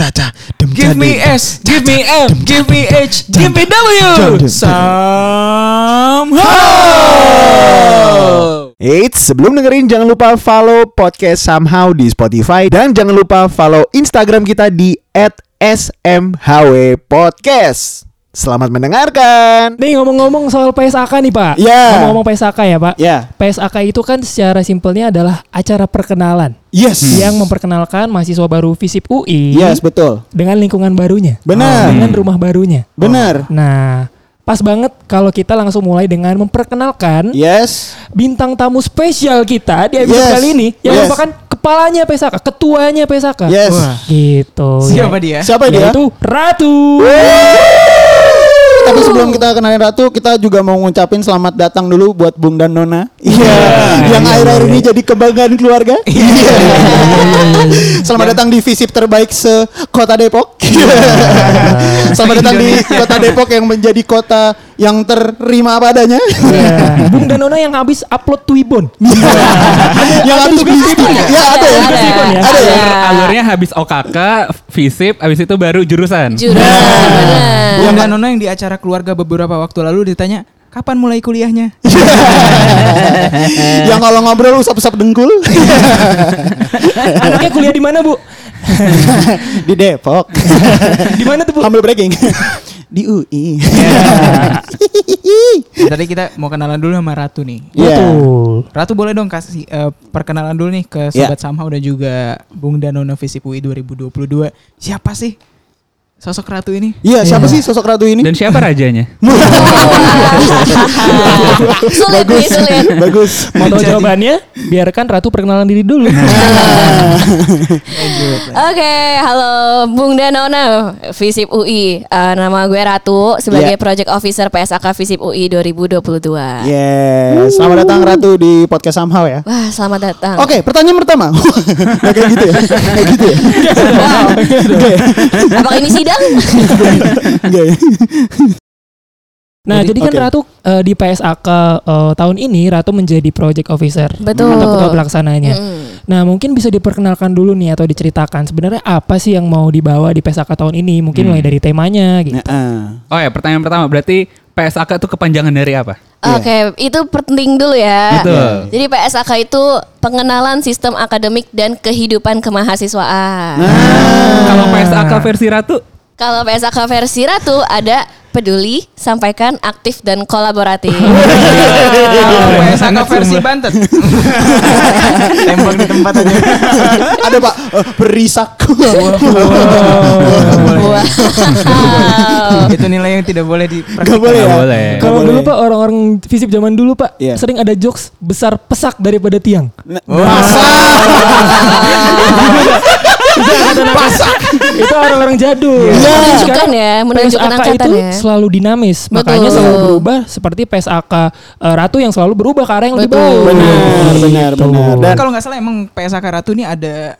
caca, dem Give me S, give me M, give me H, give me W. Somehow. Eits, sebelum dengerin jangan lupa follow podcast Somehow di Spotify dan jangan lupa follow Instagram kita di @smhwpodcast. Selamat mendengarkan. Nih ngomong-ngomong soal PSAK nih Pak. Ya. Ngomong-ngomong PSAK ya Pak. Ya. PSAK itu kan secara simpelnya adalah acara perkenalan Yes. yang memperkenalkan mahasiswa baru FISIP UI Yes, betul. dengan lingkungan barunya. Benar. Dengan rumah barunya. Benar. Nah, pas banget kalau kita langsung mulai dengan memperkenalkan Yes. bintang tamu spesial kita di episode Yes. kali ini yang Yes. merupakan kepalanya PSAK, ketuanya PSAK. Yes. Wah. Gitu. Siapa Ya. dia? Siapa dia? Yaitu Ratu. Tapi sebelum kita kenalin Ratu, kita juga mau ngucapin selamat datang dulu buat Bung dan Nona. Iya. yang akhir-akhir ini jadi kebanggaan keluarga. Iya. selamat datang di visip terbaik se Kota Depok. selamat datang di Kota Depok yang menjadi kota yang terima apa adanya. Ya. Bung Danona yang habis upload Twibbon. yang habis beli Ya, ada ya. Ada. ya? Ada ya. Alur, alurnya habis OKK, FISIP, habis itu baru jurusan. Jurusan benar. Bung Danono yang di acara keluarga beberapa waktu lalu ditanya, kapan mulai kuliahnya? yang kalau ngobrol usap-usap dengkul Anaknya kuliah di mana, Bu? di Depok. Di mana tuh, Bu? Humble breaking. Di UI. Tadi kita mau kenalan dulu sama Ratu nih. Iya. Betul. Ratu boleh dong kasih eh, perkenalan dulu nih ke Ya. Sobat Somehow dan juga Bung Danono Visip UI 2022. Siapa sih sosok Ratu ini? Iya, siapa Iya. sih sosok Ratu ini? Dan siapa rajanya? sulit nih, sulit. Bagus. Mau tahu jawabannya? Biarkan Ratu perkenalan diri dulu. Oke, halo Bung Danona, Visip UI. Eh, nama gue Ratu sebagai Yeah. Project Officer PSAK Visip UI 2022. Yes, selamat datang Ratu di podcast Somehow ya. Wah, selamat datang. Oke, pertanyaan pertama. Kayak gitu ya? Kayak gitu ya? Wow. Ya? Apakah ini sidang? Nggak ya? Nah, jadi, kan Oke. Ratu eh, di PSAK eh, tahun ini Ratu menjadi project officer Betul. atau ketua pelaksananya. Mm. Nah, mungkin bisa diperkenalkan dulu nih atau diceritakan sebenarnya apa sih yang mau dibawa di PSAK tahun ini? Mungkin mulai dari temanya gitu. Nah, Oh ya, pertanyaan pertama berarti PSAK itu kepanjangan dari apa? Oke, itu penting dulu ya. Betul. Jadi PSAK itu pengenalan sistem akademik dan kehidupan kemahasiswaan. Kalau PSAK versi Ratu, Kalau PSAK versi Ratu ada peduli, sampaikan, aktif dan kolaboratif. Sangat versi Banten. Tembak di tempat aja. ada Pak eh, berisak. Itu nilai yang tidak boleh di Gak boleh ya? Kalau dulu Pak orang-orang fisip zaman dulu Pak Iya. sering ada jokes besar pesak daripada tiang. Nah? Pasak. itu orang-orang jadul. Iya. Tapi Menunjukkan ya, menunjukkan PSAK angkatan itu ya. selalu dinamis, makanya Betul. selalu berubah seperti PSAK eh, Ratu yang selalu berubah ke arah yang lebih baik. Benar, benar, Gitu. benar. Dan- Kalau nggak salah emang PSAK Ratu ini ada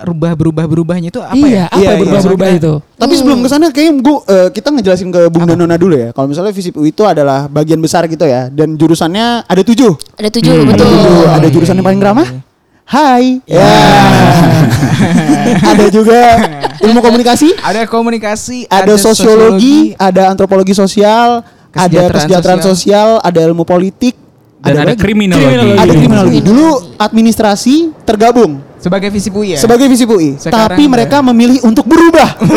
rubah berubah berubahnya itu apa iya, ya? apa Iya, yang iya. berubah-berubah itu? Tapi sebelum ke sana kayaknya gua eh, kita ngejelasin ke Bung Danona dulu ya. Kalau misalnya Visip UI itu adalah bagian besar gitu ya. Dan jurusannya ada tujuh. Ada tujuh, Ada betul. tujuh. Ada jurusan yang paling ramah. Hai. Ya. ada juga ilmu komunikasi. Ada komunikasi, ada sosiologi, ada antropologi sosial, ada Kesejahteraan kesejahteraan sosial, ada ilmu politik, dan ada, apa lagi? kriminologi. ada kriminologi. Dulu administrasi tergabung sebagai visi UI ya. sebagai visi UI, Sekarang tapi udah- mereka memilih untuk berubah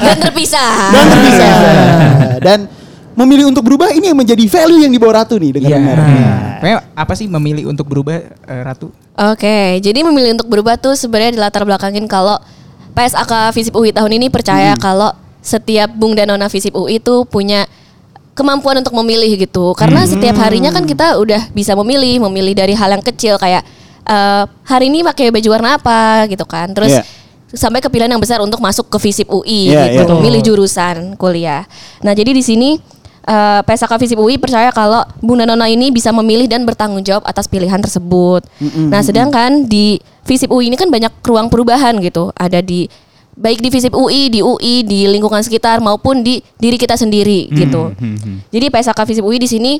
Dan terpisah. dan terpisah. Dan memilih untuk berubah ini yang menjadi value yang dibawa Ratu nih dengan Iya. benar. Pokoknya apa sih memilih untuk berubah eh, Ratu? Oke, jadi memilih untuk berubah tuh sebenarnya dilatar belakangin kalau PSAK Visip UI tahun ini percaya kalau setiap Bung Danona Visip UI itu punya kemampuan untuk memilih gitu. Karena setiap harinya kan kita udah bisa memilih, memilih dari hal yang kecil kayak eh, hari ini pakai baju warna apa gitu kan. Terus Iya. sampai ke pilihan yang besar untuk masuk ke Visip UI Iya, gitu, iya. milih jurusan kuliah. Nah, jadi di sini eh, PSAK Visip UI percaya kalau Bunda Nona ini bisa memilih dan bertanggung jawab atas pilihan tersebut. Nah, sedangkan di Visip UI ini kan banyak ruang perubahan gitu. Ada di baik di Visip UI, di UI, di lingkungan sekitar maupun di diri kita sendiri gitu. Jadi PSAK Visip UI di sini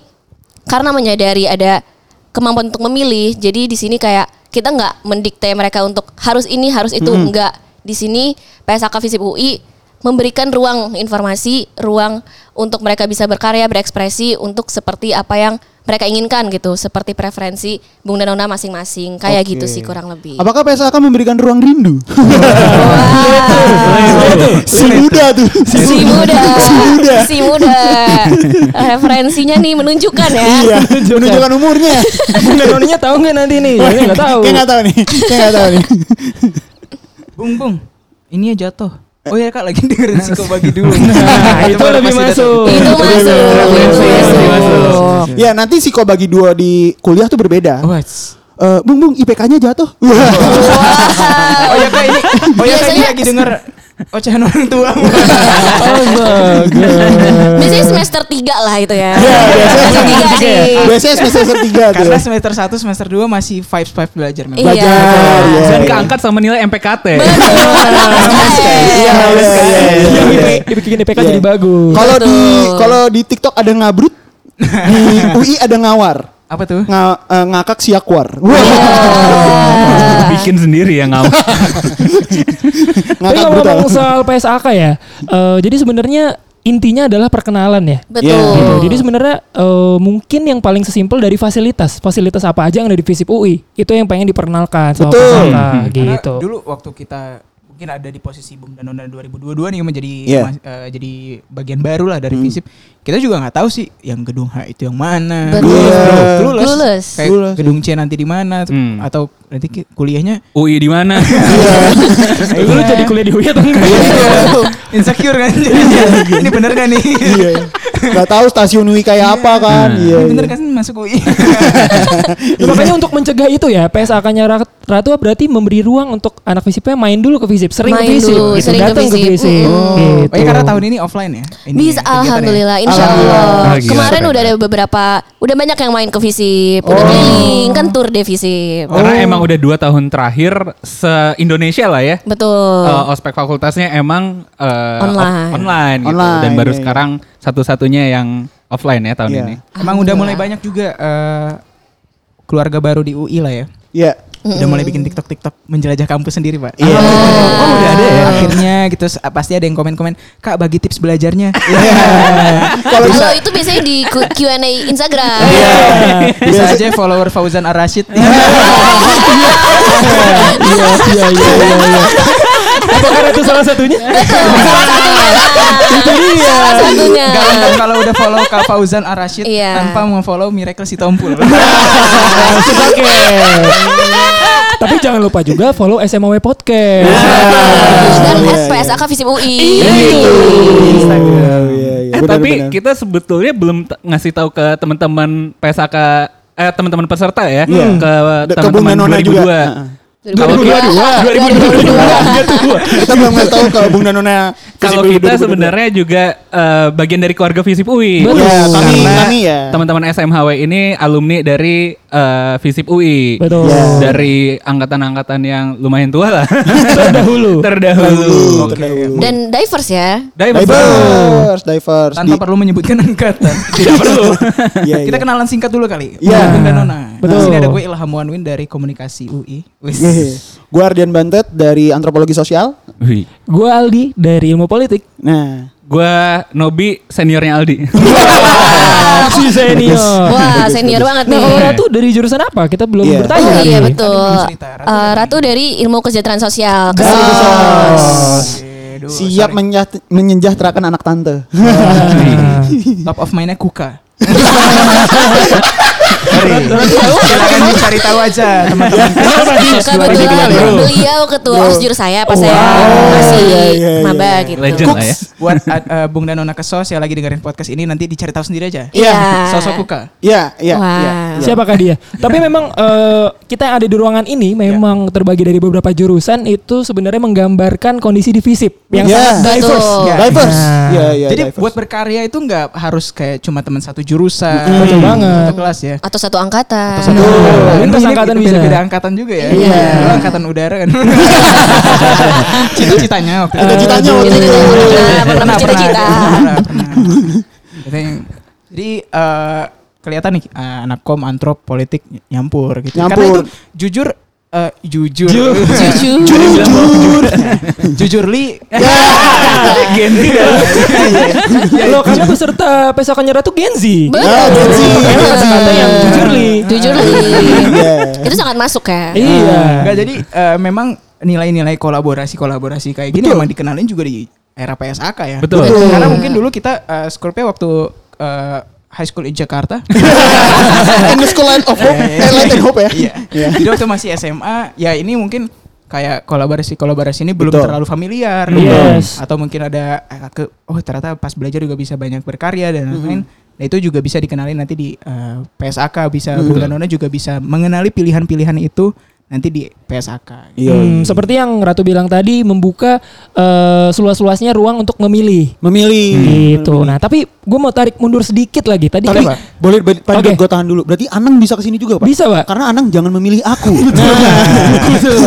karena menyadari ada kemampuan untuk memilih, jadi di sini kayak kita nggak mendikte mereka untuk harus ini harus itu enggak di sini PSAK Visip UI memberikan ruang informasi ruang untuk mereka bisa berkarya berekspresi untuk seperti apa yang mereka inginkan gitu seperti preferensi Bung dan Nona masing-masing kayak Oke. gitu sih kurang lebih Apakah PSAK memberikan ruang rindu? Si muda tuh. si muda Si muda. si muda referensinya nih menunjukkan ya Iya, menunjukkan umurnya. Bunda Noninya tahu nggak nanti nih? Saya nggak tahu. Kayak nggak tahu nih. Kayak nggak tahu nih. Bung bung, ini ya jatuh. Oh ya kak lagi dengerin Siko bagi dulu. Nah, itu lebih masuk. itu masuk itu Lebih masuk Ya nanti psiko bagi dua di kuliah tuh berbeda. Eh, bung bung IPK-nya jatuh. Wah. oh ya kak ini, oh ya kak ini lagi denger ocehan orang tua. biasanya semester 3 lah itu ya Iya, biasanya semester 3 sih Biasanya semester tiga tuh. Karena semester 1, semester 2 masih vibes vibes belajar memang. Iya. Belajar, ya. Dan iya. keangkat sama nilai MPKT. Iya, iya, iya, iya, iya. Dibikin IPK Iya. jadi bagus. Kalau di kalau di TikTok ada ngabrut, di UI ada ngawar. Apa tuh? Nga, eh, ngakak siakwar. Wah, Bikin sendiri ya. Tapi ngakak brutal. ngomong soal PSAK ya, eh, jadi sebenarnya intinya adalah perkenalan ya. betul Gitu. Jadi sebenarnya eh, mungkin yang paling sesimpel dari fasilitas, fasilitas apa aja yang ada di Visip UI itu yang pengen diperkenalkan sama Betul. PSAK Karena gitu. dulu waktu kita mungkin ada di posisi Bung Danona 2022 nih menjadi Iya. mas- eh, jadi bagian baru lah dari Visip. Kita juga nggak tahu sih yang gedung H itu yang mana. Betul. Bro. Iya. Clueless. Clueless. Kayak Clueless. gedung C nanti di mana. Hmm. atau nanti kuliahnya UI di mana? Eh, lu jadi kuliah di UI atau enggak? insecure kan ini bener kan nih? Iya. Gak tahu stasiun UI kayak apa kan. Iya. Ini bener iya. kan masuk UI? Ya, makanya untuk mencegah itu ya, PSAK-nya Ra- Ratu berarti memberi ruang untuk anak Visipnya main dulu ke Visip, sering Main ke Visip, dulu, gitu, sering ke datang ke Visip. Visip. Mm-mm. gitu. Oh ya karena tahun ini offline ya? Ini Bisa alhamdulillah insya Alhamdulillah. Allah. Ah, Kemarin udah ada beberapa udah banyak yang main ke Visip, udah keliling kan tour deh Visip. Karena emang udah dua tahun terakhir se Indonesia lah ya. Betul. Eh, ospek fakultasnya emang eh, Online. online gitu. Online, dan baru iya, iya. sekarang satu-satunya yang offline ya tahun Iya. ini. Emang udah mulai banyak juga eh, keluarga baru di UI lah ya. Iya. Udah mulai bikin TikTok TikTok menjelajah kampus sendiri pak. Iya. Oh udah ada ya. Akhirnya gitu pasti ada yang komen-komen kak bagi tips belajarnya. Kalau bisa Kalau itu biasanya di Q&A Instagram. Bisa aja follower Fauzan Ar-Rashid. Iya, iya, iya, iya, iya. Apakah itu salah satunya? itu dia. Salah satunya. Gak lengkap kalau udah follow Kak Fauzan Ar-Rashid Iya. tanpa memfollow Miracle Sitompul. Oke. Tapi jangan lupa juga follow SMAW Podcast. Dan Iya, at PSAK Visip UI. Instagram. Iya, iya. Eh tapi kita sebetulnya belum ngasih tahu ke teman-teman PSAK eh teman-teman peserta ya Iya. ke Danona 2002. juga. Heeh. Kalau kita 2022. Kita belum tahu ke Bung Danona. kalau kita 2022. sebenarnya juga eh, bagian dari keluarga Visip UI. Betul. Ya, kami Karena kami ya. teman-teman SMHW ini alumni dari eh, Visip UI. Betul. Ya. Dari angkatan-angkatan yang lumayan tua lah. Terdahulu. Terdahulu. Terdahulu. Dan divers ya. Divers. Divers, divers. Tanpa Di- perlu menyebutkan angkatan. Tidak perlu. Iya, Kita iya. kenalan singkat dulu kali. Iya. Bung Danona. Betul. Di sini ada gue Ilham Wanwin dari Komunikasi UI. Wis. Iya. Gue Ardian Bantet dari Antropologi Sosial. Wih. Gue Aldi dari Ilmu Politik. Nah, Gua Nobi seniornya Aldi. si senior. Wah, senior banget Nah nih. kalau Ratu dari jurusan apa? Kita belum Iya. bertanya. Oh iya betul. cerita. Ratu Eh, dari- Ratu dari Ilmu Kesejahteraan Sosial. Kesos. Siap menyejahterakan anak tante. Top of mind-nya Kuka. Sorry. Silakan dicari tahu aja teman-teman. Kebetulan beliau ketua osjur saya pas saya masih iya, iya, iya. maba gitu. Legend lah ya. Buat uh, uh, Bung Danona Kesos yang lagi dengerin podcast ini nanti dicari tahu sendiri aja. Iya. Sosok Kuka. Iya, iya, iya. iya. Siapakah dia? Tapi memang eh, kita yang ada di ruangan ini memang terbagi dari beberapa jurusan itu sebenarnya menggambarkan kondisi di FISIP yang Ya. sangat diverse. Betul. Divers. Iya, iya. Jadi buat berkarya itu nggak harus kayak cuma teman satu jurusan, Betul banget. satu kelas ya. Atau satu angkatan. Atau satu angkatan. Lintas Ini angkatan bisa. Beda-beda angkatan juga ya. Iya. Angkatan udara kan. Cita-citanya waktu itu. Cita-citanya waktu itu. pernah, pernah Pernah, cita-cita. Jadi eh, kelihatan nih eh, anak kom, antrop, politik nyampur gitu. Karena itu jujur eh, jujur. Jujur. jujur li. Genzi dah. Loh karena peserta pesakannya Ratu Genzi. Betul. Gen Z. Karena kata-kata yang jujur li. Jujur li. Iya. Itu sangat masuk ya. Iya. Enggak jadi eh, memang nilai-nilai kolaborasi-kolaborasi kayak gini Betul. emang dikenalin juga di era PSAK ya. Betul. Karena mungkin dulu kita Scorpio waktu eh, high school in Jakarta. English School Light of Hope, eh, Light and Hope ya. Iya. Iya. Jadi waktu masih SMA, ya ini mungkin kayak kolaborasi-kolaborasi ini belum Betul. terlalu familiar. Yes. Atau mungkin ada eh, ke oh ternyata pas belajar juga bisa banyak berkarya dan lain-lain. Nah itu juga bisa dikenalin nanti di eh, PSAK bisa Mhm. Bung Danona juga bisa mengenali pilihan-pilihan itu nanti di PSAK. Iya. Hmm, seperti yang Ratu bilang tadi membuka eh, seluas-luasnya ruang untuk memilih. Memilih. Gitu. Nah, tapi gue mau tarik mundur sedikit lagi. Tadi Tapi kan boleh Pak Oke. gue tahan dulu. Berarti Anang bisa ke sini juga, Pak? bisa, Pak. Karena Anang jangan memilih aku.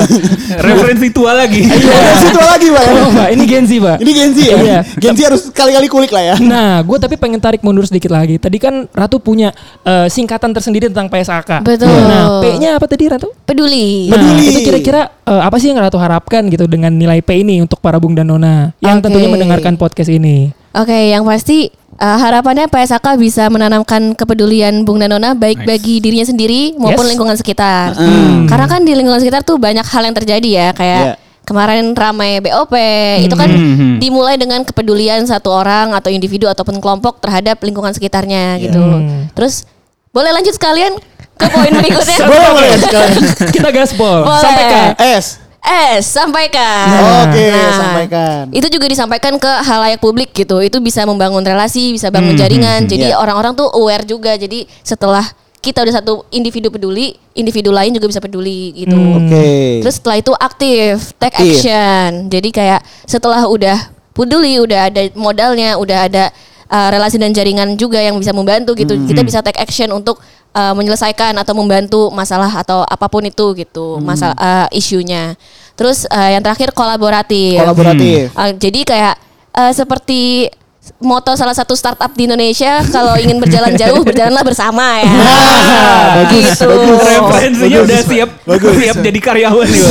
Referensi tua lagi. Iya, situ lagi, Pak. Oh, Pak, ini Genzi, Pak. Ini Gen Z ya. Iya. Gen Z harus kali-kali kulik lah ya. Nah, gue tapi pengen tarik mundur sedikit lagi. Tadi kan Ratu punya eh, singkatan tersendiri tentang PSAK. Betul. Nah, P-nya apa tadi Ratu? Peduli. Nah, Peduli. itu kira-kira eh, apa sih yang Ratu harapkan gitu dengan nilai P ini untuk para Bung dan Nona yang Oke. tentunya mendengarkan podcast ini? Oke, yang pasti uh, harapannya PSAK bisa menanamkan kepedulian Bung Danona baik bagi dirinya sendiri maupun Yes. lingkungan sekitar. Hmm. Karena kan di lingkungan sekitar tuh banyak hal yang terjadi ya, kayak Iya. kemarin ramai BOP, itu kan Hmm. dimulai dengan kepedulian satu orang atau individu ataupun kelompok terhadap lingkungan sekitarnya gitu. Hmm. Terus boleh lanjut sekalian ke poin berikutnya? Boleh, boleh. sekalian. Kita gaspol. Boleh. Sampaikan. S. Eh, sampaikan. Oke, Nah, sampaikan. Itu juga disampaikan ke halayak publik gitu. Itu bisa membangun relasi, bisa bangun jaringan. Jadi Iya. orang-orang tuh aware juga. Jadi setelah kita udah satu individu peduli, individu lain juga bisa peduli gitu. Oke. Terus setelah itu aktif, take Aktif. action. Jadi kayak setelah udah peduli, udah ada modalnya, udah ada uh, relasi dan jaringan juga yang bisa membantu gitu. Kita bisa take action untuk uh, menyelesaikan atau membantu masalah atau apa pun itu gitu, masalah uh, isunya. Terus uh, yang terakhir kolaboratif. Kolaboratif. Uh, jadi kayak uh, seperti moto salah satu startup di Indonesia kalau ingin berjalan jauh berjalanlah bersama ya. bagus, gitu. bagus. Referensinya Bagus. udah siap Bagus. siap jadi karyawan nih.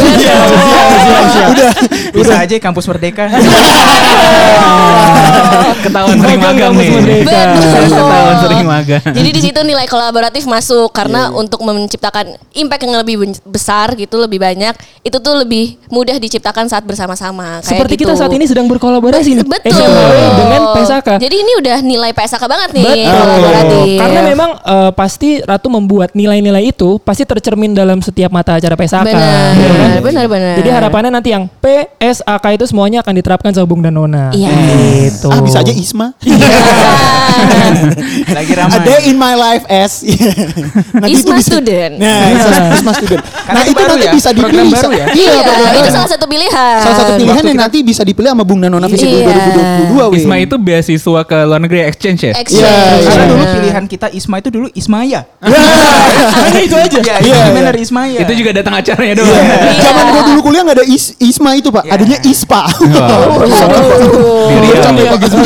Udah. Bisa aja kampus Merdeka. Ketahuan sering Magang nih. Ketahuan sering magang. Jadi di situ nilai kolaboratif masuk karena untuk menciptakan impact yang lebih besar gitu lebih banyak itu tuh lebih mudah diciptakan saat bersama-sama. Kayak Seperti gitu. kita saat ini sedang berkolaborasi nih. Betul. Dengan PSAK. Jadi ini udah nilai PSAK banget nih Betul. kolaboratif. Karena memang eh, pasti Ratu membuat nilai-nilai itu pasti tercermin dalam setiap mata acara PSAK. benar, ya kan? benar, benar. Jadi harapannya nanti yang PSAK itu semuanya akan diterapkan sama Bung dan Nona. Iya. Gitu. Ah bisa aja Isma. Lagi ramai. A day in my life S. Nanti itu Isma bisa- student. Nah, Isma, Isma student. Karena Nah itu itu baru nanti ya, bisa program dipilih. baru ya? Iya, Iya, program itu baru. salah satu pilihan. Salah satu pilihan Waktu yang kita- nanti bisa dipilih sama Bung Danona Visip Iya. 2022 weh. Isma itu beasiswa ke luar negeri exchange ya? Exchange. Iya, iya. Karena dulu pilihan kita Isma itu dulu Ismaya. Hanya itu aja. Iya, Iya, iya, iya. benar Ismaya. Itu juga datang acaranya doang. Iya. Zaman gua dulu kuliah nggak ada is, Isma itu pak, Iya. adanya Ispa. Iya.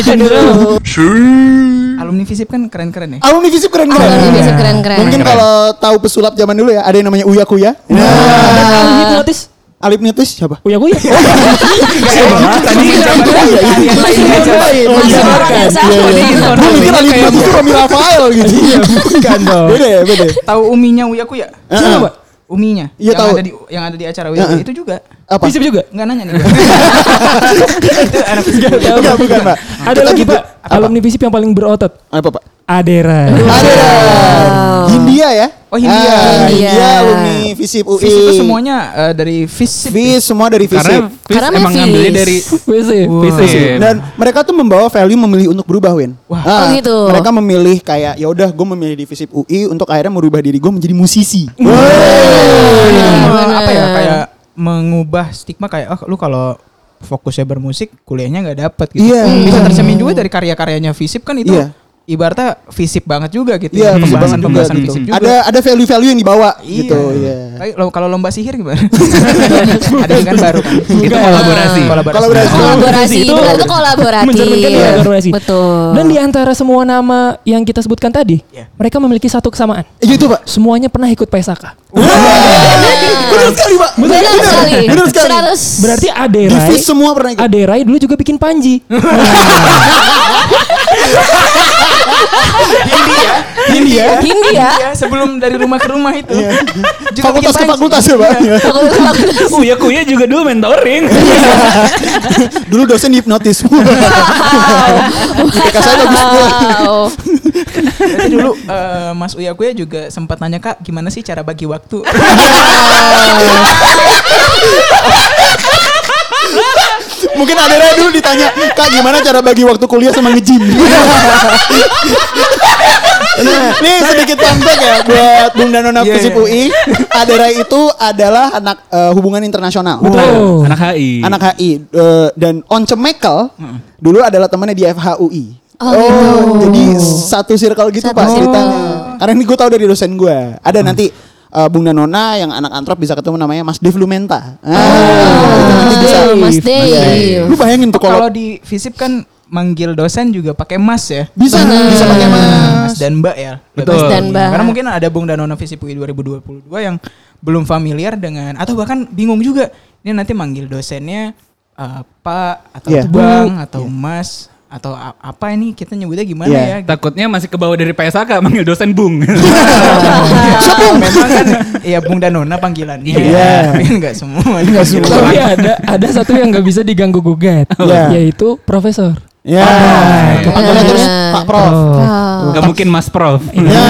yang- Alumni Visip kan keren-keren ya. Alumni Visip keren Alumni banget. Visip keren-keren. Mungkin kalau tahu pesulap zaman dulu ya, ada yang namanya Uya Kuya. Nah, ahli hipnotis. Alip Nitus siapa? Uya Kuya. Tadi iya, iya. yang lain. Oh, iya. Biasa. Iya, iya. Gua mikir Alip itu Romi Rafael gitu. Bukan dong. Beda ya, beda. ya? Tahu uminya Uya Kuya? Siapa, Pak? Uminya. Iya, yang tahu. ada di yang ada di acara Uya Kuya itu juga. Apa? Visip juga. Enggak nanya nih. itu anak. Bukan, bukan, Pak. Ada Kita lagi Pak, alumni Visip yang paling berotot. Apa, Pak? Adera. Ada. Hindia ya? Oh, Hindia. Ah, Hindia. Hindia alumni Visip UI. Visip itu semuanya eh, dari Visip. Vis semua dari Visip. Karena Fis Karena emang Fis. ngambilnya dari Visip. Visip. Dan mereka tuh membawa value memilih untuk berubah, Win. Wah. Ah, Oh, gitu. Mereka memilih kayak ya udah gue memilih di Visip UI untuk akhirnya merubah diri gue menjadi musisi. Eh, apa ya kayak mengubah stigma kayak oh lu kalau fokusnya bermusik kuliahnya nggak dapet gitu. Iya. Bisa tercermin juga dari karya-karyanya Visip kan itu Iya. Ibaratnya Visip banget juga gitu. Iya, Visip banget juga pembahasan gitu. Visip juga. Ada ada value-value yang dibawa Iya. gitu, iya. Tapi kalau lomba sihir gimana? ada yang kan baru kan. Itu kolaborasi. Kolaborasi. Kolaborasi. Kolaborasi, Itu itu kolaboratif. mencerminkan Iya. kolaborasi. Betul. Dan di antara semua nama yang kita sebutkan tadi, Iya. mereka memiliki satu kesamaan. Iya itu, Pak. Semuanya pernah ikut PSAK. Benar sekali, Pak. Benar sekali. Benar sekali. 100. Berarti Ade Di Rai, Fis semua pernah ikut. Ade Rai dulu juga bikin Panji. Hindia. Hindia. Hindia. Sebelum dari rumah ke rumah itu. Juga Fakultas ke fakultas ya, Pak. Iya. Uya Kuya juga dulu mentoring. Dulu dosen hipnotis. IPK saya bagus pula. Wow. Berarti dulu eh, Mas Uya Kuya juga sempat nanya Kak, gimana sih cara bagi waktu? Mungkin ada dulu ditanya, Kak gimana cara bagi waktu kuliah sama nge-gym? nah, ini sedikit fact ya buat Bung Danona Iya, Visip iya. UI. Adera itu adalah anak eh, hubungan internasional. Oh. Anak HI. Anak HI Eh, dan Once Mekel dulu adalah temannya di FHUI. Oh, gitu. jadi satu circle gitu Satu pak ceritanya. Karena ini gue tahu dari dosen gue. Ada nanti eh, Bung Danona yang anak antrop bisa ketemu namanya Mas Dev Lumenta. Ah, itu nanti bisa. Mas Dave. Iya. Lu bayangin tuh Kalau kalau di Visip kan manggil dosen juga pakai Mas ya. bisa bisa pakai Mas. Mas dan Mbak ya. Betul. Mas dan Mbak. Karena mungkin ada Bung Danona Visip UI 2022 yang belum familiar dengan atau bahkan bingung juga. Ini nanti manggil dosennya eh, Pak atau Iya. Bang atau Mas atau apa ini kita nyebutnya gimana Iya. ya? Takutnya masih ke bawah dari PSAK manggil dosen Bung. Memang kan ya Bung Danona panggilannya. Iya. Tapi enggak semua. Nggak semua. Tapi ada ada satu yang nggak bisa diganggu gugat, Iya. yaitu Profesor. Ya, itu panggilnya benar. terus Pak Prof. Oh. Gak mungkin Mas Prof. Ya,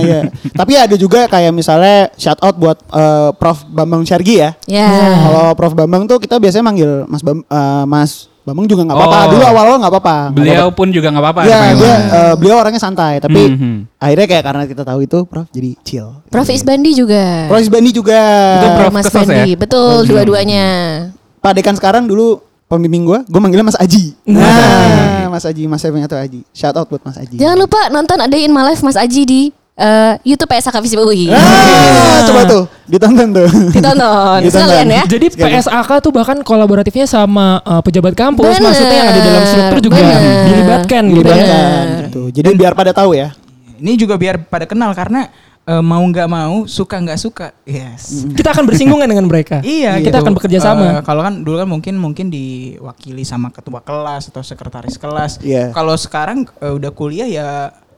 ya. Tapi ada juga kayak misalnya shout out buat eh, Prof Bambang Syargi ya. Ya. Kalau Prof Bambang tuh kita biasanya manggil Mas Bam, eh, Mas Bambang juga nggak apa-apa. Oh. Dulu awal-awal nggak apa-apa. Nggak Beliau apa-apa. pun juga gak apa-apa. Ya, dipanggil. dia eh, beliau orangnya santai, tapi Mhm. akhirnya kayak karena kita tahu itu Prof jadi chill. Prof Isbandi juga. Prof Isbandi juga. Itu Prof Mas Kesos ya? Bandi, betul dua-duanya. Pak Dekan sekarang dulu pembimbing gue, gue manggilnya Mas Aji. Nah, Mas Aji, Mas Eveng atau Aji. Shout out buat Mas Aji. Jangan lupa nonton Adain My Life Mas Aji di eh, YouTube PSK Visip UI. Ah, coba tuh, ditonton tuh. Ditonton Ditonton. sekalian ya. Jadi PSAK tuh bahkan kolaboratifnya sama uh, pejabat kampus, Bener, maksudnya yang ada dalam struktur juga bener. dilibatkan gitu. Dilibatkan, gitu. Jadi biar pada tahu ya. Ini juga biar pada kenal karena eh, mau nggak mau, suka nggak suka. Yes. Kita akan bersinggungan dengan mereka. Iya, kita gitu. akan bekerja sama. kalau kan dulu kan mungkin mungkin diwakili sama ketua kelas atau sekretaris kelas. Iya. Kalau sekarang eh, udah kuliah ya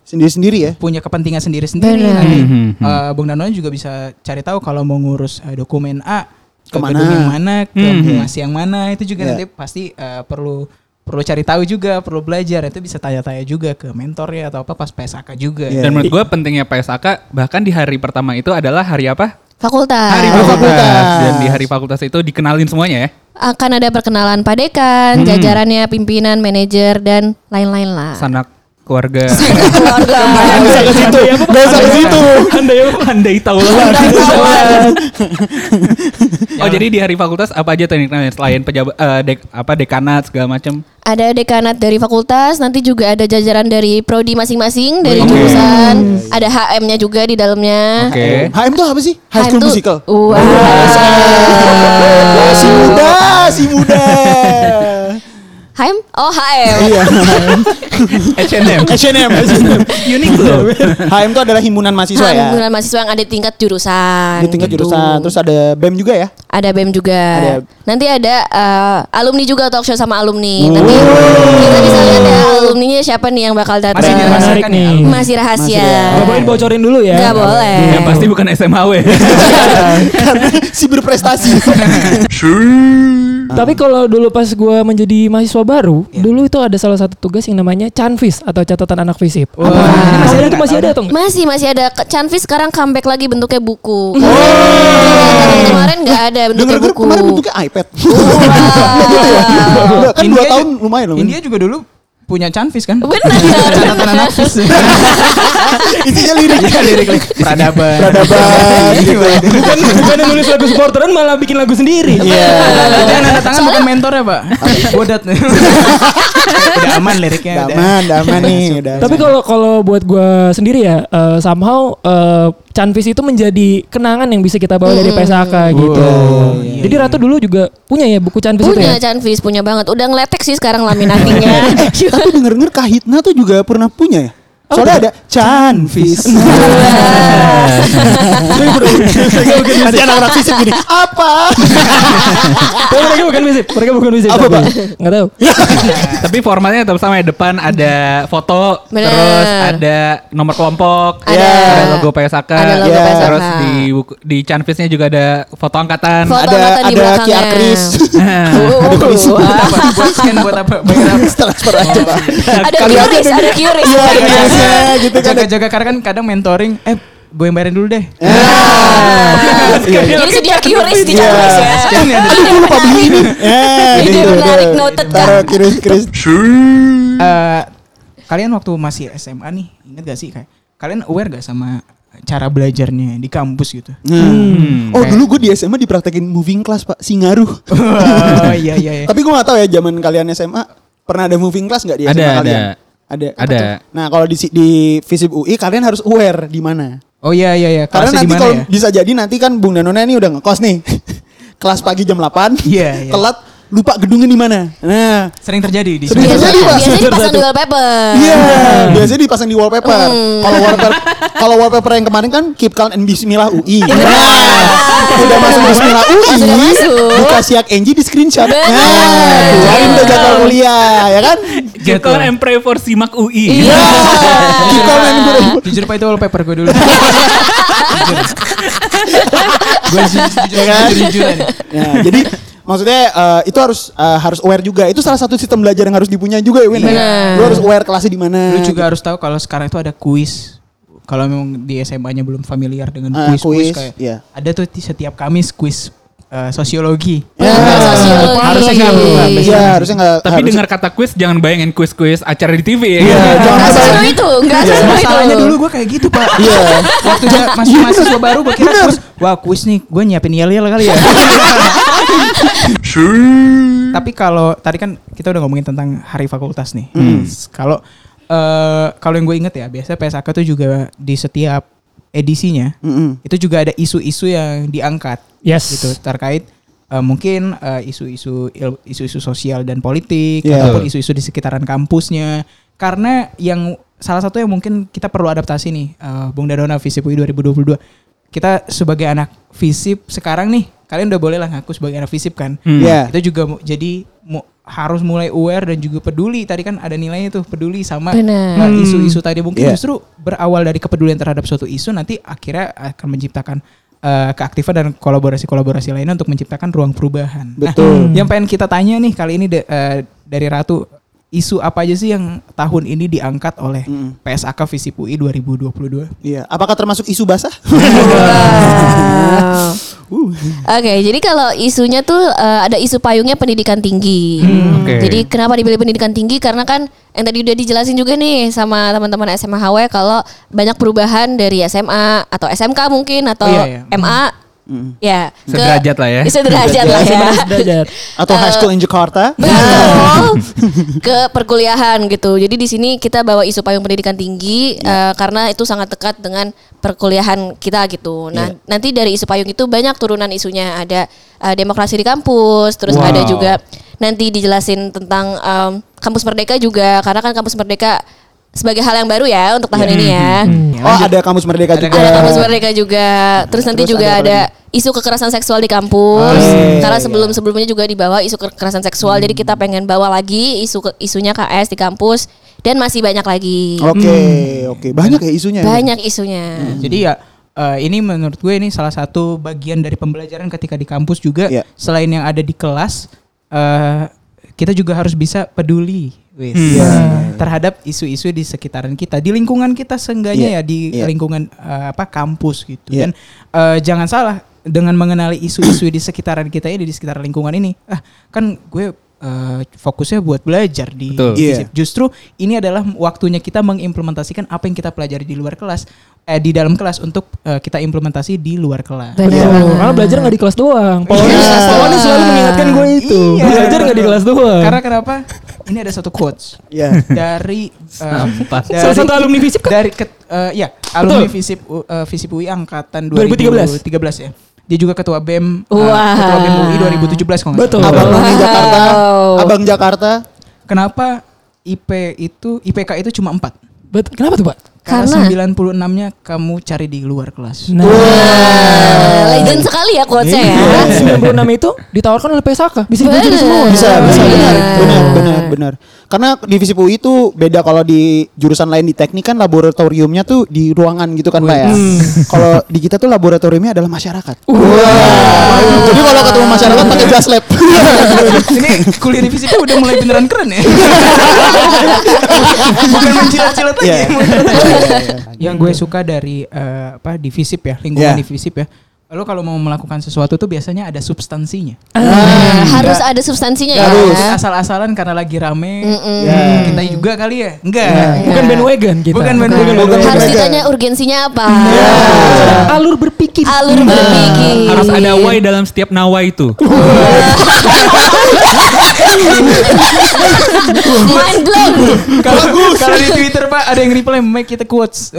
Sendiri-sendiri ya. punya kepentingan sendiri-sendiri. Nanti Mhm. eh, Bung Danono juga bisa cari tahu kalau mau ngurus eh, dokumen A ke Ke mana? gedung yang mana, ke Mhm. mas yang mana itu juga Iya. nanti pasti eh, perlu perlu cari tahu juga, perlu belajar. Itu bisa tanya-tanya juga ke mentornya atau apa pas PSAK juga. Iya. Dan menurut gue pentingnya PSAK bahkan di hari pertama itu adalah hari apa? Fakultas. Hari fakultas. fakultas. Dan di hari fakultas itu dikenalin semuanya ya. Akan ada perkenalan padekan, jajarannya, pimpinan, manajer dan lain-lain lah. Sanak keluarga. Keluarga. Gak usah ke situ. Gak usah ke situ. Andai andai tahu Kawan. Oh jadi di hari fakultas apa aja dikenalin selain pejabat eh, dek, apa dekanat segala macam. Ada dekanat dari fakultas, nanti juga ada jajaran dari prodi masing-masing dari Oke. jurusan. Ada HM-nya juga di dalamnya. Oke. HM tuh apa sih? High School tuh- Musical. Wow. Si muda, si muda. HM? Oh HM. Iya. H&M. H&M. Uniqlo. HM tuh adalah himpunan mahasiswa ya. Himpunan mahasiswa yang ada tingkat jurusan. Di tingkat gitu. jurusan. Terus ada BEM juga ya. Ada BEM juga. Ada- Nanti ada eh, alumni juga talk show sama alumni. Oh. Nanti kita bisa lihat ya alumninya siapa nih yang bakal datang. Masih Menarik dirahasiakan nih. ya. Masih Masih rahasia. Gak boleh bocorin dulu ya. Nggak boleh. Yang pasti bukan SMHW. Karena si berprestasi. Tapi kalau dulu pas gue menjadi mahasiswa baru, dulu itu ada salah satu tugas yang namanya Canvis atau catatan anak visip. Wah. Apa? Ini Masih ada tuh masih ada tuh. nggak? Masih masih ada Canvis sekarang comeback lagi bentuknya buku. Oh. Kemarin kemarin nggak ada bentuknya buku. kemarin bentuknya iPad. Wow. Udah, kan dua tahun lumayan loh. India juga dulu punya Canvis kan? Benar. Catatan anak vis. Isinya lirik. Iya lirik lirik peradaban. Peradaban gitu. Bukan bukan nulis lagu supporteran malah bikin lagu sendiri. Iya. Jangan nanda tangan bukan mentor ya pak. Bodat. Udah aman liriknya. Udah aman, udah aman nih, udah. Tapi kalau kalau buat gue sendiri ya, eh, somehow eh, Canvis itu menjadi kenangan yang bisa kita bawa dari PSAK gitu. Iya, Jadi Ratu dulu juga punya ya buku Canvis itu Punya ya. Canvis, punya banget. Udah ngeletek sih sekarang laminatingnya. Tapi denger-denger Kahitna tuh juga pernah punya ya? Soalnya ada Canvis. Nanti anak-anak fisip gini. Apa? Oh, mereka bukan visip, mereka bukan visip. Apa, tapi- Pak? Nggak tahu. Tapi formatnya tetap sama ya. Depan ada foto, Bener. terus ada nomor kelompok, Ada. ada logo PSAK, Ada logo. PSAK. terus di buku, di juga ada foto angkatan. Foto ada angkatan di ada. Kiar Kris. Oh, Ada kuis. wah. Apa? Buat scan buat apa? Bayar apa? Transfer aja, Pak. Ada curious, ada. Iya, kuisnya gitu kan. Jaga-jaga karena kan kadang mentoring, eh gue yang bayarin dulu deh. Iya, iya. Jadi sedia curious di Iya. Ya. Scan ya. Ide menarik. Eh, Ide gitu, menarik, tuh. noted, Kak. Taruh. Eh, kalian waktu masih SMA nih, inget gak sih kayak kalian aware gak sama cara belajarnya di kampus gitu? Hmm. Oh dulu gue di SMA dipraktekin moving class pak Singaruh. oh iya iya iya. Tapi gue gak tahu ya zaman kalian SMA pernah ada moving class nggak di SMA ada. kalian? Ada. Ada. tuh? Nah kalau di di Visip UI kalian harus aware di mana. Oh iya iya iya. Karena Kelasnya nanti kalau ya? bisa jadi nanti kan Bung Danona ini udah ngekos nih. Kelas pagi jam 8. Iya, iya. Telat lupa gedungnya di mana. Nah, Sering terjadi di Sering terjadi, Pak. Biasanya dipasang di wallpaper. Iya, biasanya dipasang di wallpaper. Kalau wallpaper kalau wallpaper yang kemarin kan keep calm and bismillah UI. Nah, udah masuk bismillah UI. Dikasih hak NG di screenshot. Nah, keluarin udah jadwal kuliah, ya kan? Get on and pray for Simak UI. Iya. Keep calm and Jujur, jujur pak itu wallpaper gue dulu. gue jujur Ya kan? jujur jujuran. Nah, jadi maksudnya eh, itu harus eh, harus aware juga. Itu salah satu sistem belajar yang harus dipunyai juga ya, Win. ya? Lu harus aware kelasnya di mana. Lu juga harus tahu kalau sekarang itu ada kuis. Kalau memang di SMA-nya belum familiar dengan Ah, kuis-kuis kuis, kayak iya. ada tuh di setiap Kamis kuis eh, sosiologi. Ya. Sosiologi. Harusnya nggak berubah. Iya, harusnya enggak Tapi dengar kata quiz jangan bayangin quiz-quiz acara di TV ya. Iya, jangan seseru itu, nggak seseru itu. Masalahnya dulu gue kayak gitu pak. Iya. Waktu dia masih mahasiswa baru gue kira kuis. Wah kuis nih gue nyiapin yel yel kali ya. Tapi kalau tadi kan kita udah ngomongin tentang hari fakultas nih. Kalau eh, kalau yang gue inget ya biasa PSAK tuh juga di setiap edisinya Mm-mm. itu juga ada isu-isu yang diangkat Yes. gitu terkait eh, mungkin eh, isu-isu il- isu-isu sosial dan politik Iya. ataupun isu-isu di sekitaran kampusnya karena yang salah satu yang mungkin kita perlu adaptasi nih eh, Bung Dadona Visip UI 2022 kita sebagai anak Visip sekarang nih kalian udah boleh lah ngaku sebagai anak Visip kan Hmm. Iya. itu juga mu- jadi mu- harus mulai aware dan juga peduli tadi kan ada nilainya tuh peduli sama Benar. uh, isu-isu tadi mungkin Iya. justru berawal dari kepedulian terhadap suatu isu nanti akhirnya akan menciptakan uh, keaktifan dan kolaborasi-kolaborasi lainnya untuk menciptakan ruang perubahan. Nah, Betul. yang pengen kita tanya nih kali ini de- uh, dari Ratu isu apa aja sih yang tahun ini diangkat oleh Mm. PSAK Visip UI 2022? Iya. Apakah termasuk isu basah? Wow. Oke, jadi kalau isunya tuh eh, ada isu payungnya pendidikan tinggi. oke. Jadi kenapa dipilih pendidikan tinggi? Karena kan yang tadi udah dijelasin juga nih sama teman-teman SMA HW kalau banyak perubahan dari SMA atau SMK mungkin atau Oh, iya, iya. MA. Ya, ke- Sederajat lah ya. Sederajat lah ya. Derajat. Atau high school in Jakarta? Betul. ke perkuliahan gitu. Jadi di sini kita bawa isu payung pendidikan tinggi eh, karena itu sangat dekat dengan perkuliahan kita gitu. Nah, nanti dari isu payung itu banyak turunan isunya. Ada eh, demokrasi di kampus, terus Wow. ada juga nanti dijelasin tentang em, kampus merdeka juga karena kan kampus merdeka sebagai hal yang baru ya untuk tahun ini ya. Oh, ada kamus merdeka Ada juga. Ada kampus merdeka juga. Terus nanti Terus juga ada ada isu kekerasan seksual di kampus. Oh, Karena iya. sebelum-sebelumnya juga dibawa isu kekerasan seksual. Jadi kita pengen bawa lagi isu ke- isunya KS di kampus dan masih banyak lagi. Oke, oke. Banyak ya isunya. ya? Banyak isunya. Jadi ya eh, ini menurut gue ini salah satu bagian dari pembelajaran ketika di kampus juga Iya. selain yang ada di kelas eh, kita juga harus bisa peduli wis, Iya. terhadap isu-isu di sekitaran kita di lingkungan kita seenggaknya Iya, ya di iya. lingkungan eh, apa kampus gitu Iya. dan eh, jangan salah dengan mengenali isu-isu di sekitaran kita ini di sekitar lingkungan ini ah kan gue eh, fokusnya buat belajar di Betul. di Iya. FISIP. Justru ini adalah waktunya kita mengimplementasikan apa yang kita pelajari di luar kelas, eh, di dalam kelas untuk eh, kita implementasi di luar kelas. Benar Betul. banget. Karena belajar nggak di kelas doang. Paulus, Iya. Paulus selalu mengingatkan gue itu. Iya. Belajar nggak di kelas doang. Karena kenapa? Ini ada satu quotes Iya. dari Sampah. dari- Salah satu alumni FISIP kan? dari ket- eh, ya alumni FISIP U- eh, FISIP UI angkatan 2013. 2013 ya. Dia juga ketua BEM eh, Wah. ketua BEM UI 2017 kalau nggak Betul. salah. Abang Noni Jakarta. Wow. Abang Jakarta. Kenapa IP itu IPK itu cuma 4? Bet- kenapa tuh, Pak? Karena Karena- 96-nya kamu cari di luar kelas. Nah, Wah, legend sekali ya quotesnya ya. Iya. 96 itu ditawarkan oleh PSAK. Bisa Bener. semua. Bisa, bisa Iya. benar, benar, benar, benar. Karena divisi UI itu beda kalau di jurusan lain di teknik kan laboratoriumnya tuh di ruangan gitu kan Pak ya. Kalau di kita tuh laboratoriumnya adalah masyarakat. Jadi kalau ketemu masyarakat pakai jas lab. Ini kuliah divisi itu udah mulai beneran keren ya. Bukan mencilat-cilat lagi. Iya. Yang gue suka dari eh, apa divisip ya, lingkungan Iya. divisip ya. Lalu kalau mau melakukan sesuatu tuh biasanya ada substansinya. Nah, harus ada substansinya ya. Harus asal-asalan karena lagi rame. Ya, Kita juga kali ya? Enggak. Bukan bandwagon kita. Bukan bandwagon. Bukan Harus bandwagon. ditanya urgensinya apa. Alur berpikir. Alur berpikir. Harus ada why dalam setiap nawa itu. Mind. Kalau kalau di Twitter Pak ada yang reply make kita quotes.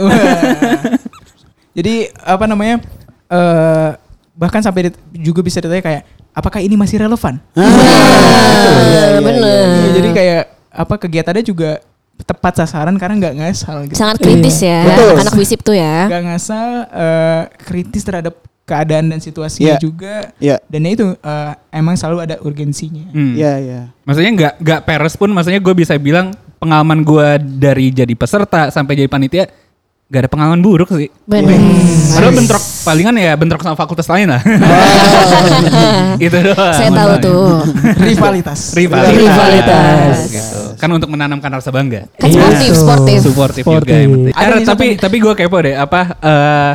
Jadi apa namanya? eh bahkan sampai juga bisa ditanya kayak apakah ini masih relevan? Nah, bener. Iya, jadi kayak apa kegiatannya juga tepat sasaran karena nggak ngasal gitu. Sangat kritis ya. Betul. Anak visip tuh ya. Nggak ngasal eh, kritis terhadap keadaan dan situasinya Iya. juga. Iya. Dan itu eh, emang selalu ada urgensinya. Hmm. Iya, iya. Maksudnya nggak nggak peres pun, maksudnya gue bisa bilang pengalaman gue dari jadi peserta sampai jadi panitia gak ada pengalaman buruk sih. Bener. Padahal bentrok palingan ya bentrok sama fakultas lain lah. itu doang. Saya tahu tuh. Rivalitas. Rivalitas. Rivalitas. Gitu. Kan untuk menanamkan rasa bangga. Kan sportif, sportif. Supportif juga Sportif. yang penting. Ada tapi satu- tapi gue kepo deh apa eh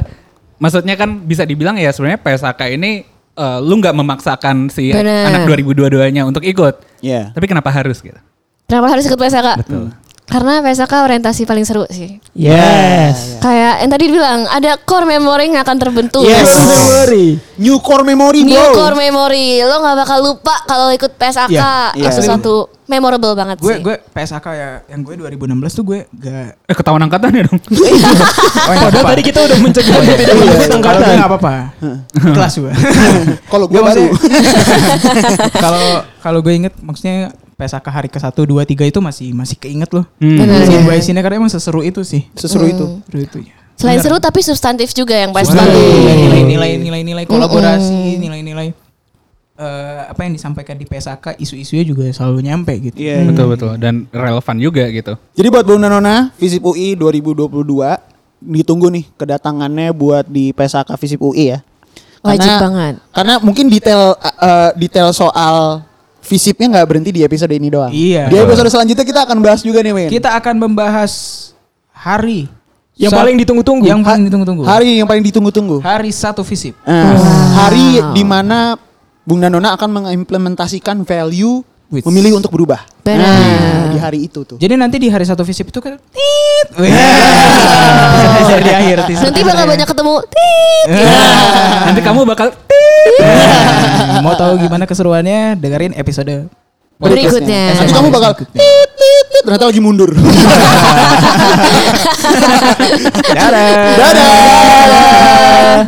maksudnya kan bisa dibilang ya sebenarnya PSAK ini eh, lu nggak memaksakan si Bener. anak 2022-nya untuk ikut. Iya. Tapi kenapa harus gitu? Kenapa harus ikut PSK? Karena PSK orientasi paling seru sih. Yes. Kayak yang tadi dibilang ada core memory yang akan terbentuk. Yes. Memory. New core memory, New bro. core memory. Lo nggak bakal lupa kalau ikut PSK. Iya, iya. Sesuatu memorable banget Gue sih. gue PSAK ya yang gue 2016 tuh gue gak Eh ketahuan angkatan ya dong. Padahal tadi kita udah mencegah untuk tidak menyebut Kalau gue angkatan. gak apa-apa. Kelas gue. Kalau gue baru. Kalau kalau gue inget maksudnya PSAK hari ke 1 2 3 itu masih masih keinget loh. Hmm. Bener. Scene by scene karena emang seseru itu sih. Seseru itu. Seru itu ya. Selain seru tapi substantif juga yang pasti. Nilai-nilai nilai-nilai kolaborasi, nilai-nilai eh, apa yang disampaikan di PSAK isu-isunya juga selalu nyampe gitu. Iya. Betul betul dan relevan juga gitu. Jadi buat Bunda Nona, Visip UI 2022 ditunggu nih kedatangannya buat di PSAK Visip UI ya. Wajib banget. Karena mungkin detail uh, uh, detail soal visipnya nggak berhenti di episode ini doang. Iya. Di episode selanjutnya kita akan bahas juga nih, men. Kita akan membahas hari Yang Sa- paling ditunggu-tunggu. Yang paling ditunggu-tunggu. Hari yang paling ditunggu-tunggu. Hari satu visip. Nah, hari di mana Bung Danona akan mengimplementasikan value Which- memilih untuk berubah. Benar. Nah, di hari itu tuh. Jadi nanti di hari satu visip itu kan tit. Bisa di akhir teaser- Nanti bakal banyak ketemu. Tit. Nanti kamu bakal Mau tahu gimana keseruannya? Dengerin episode Berikutnya. Nanti kamu bakal tit, tit, tit, ternyata lagi mundur. Dadah. Dadah.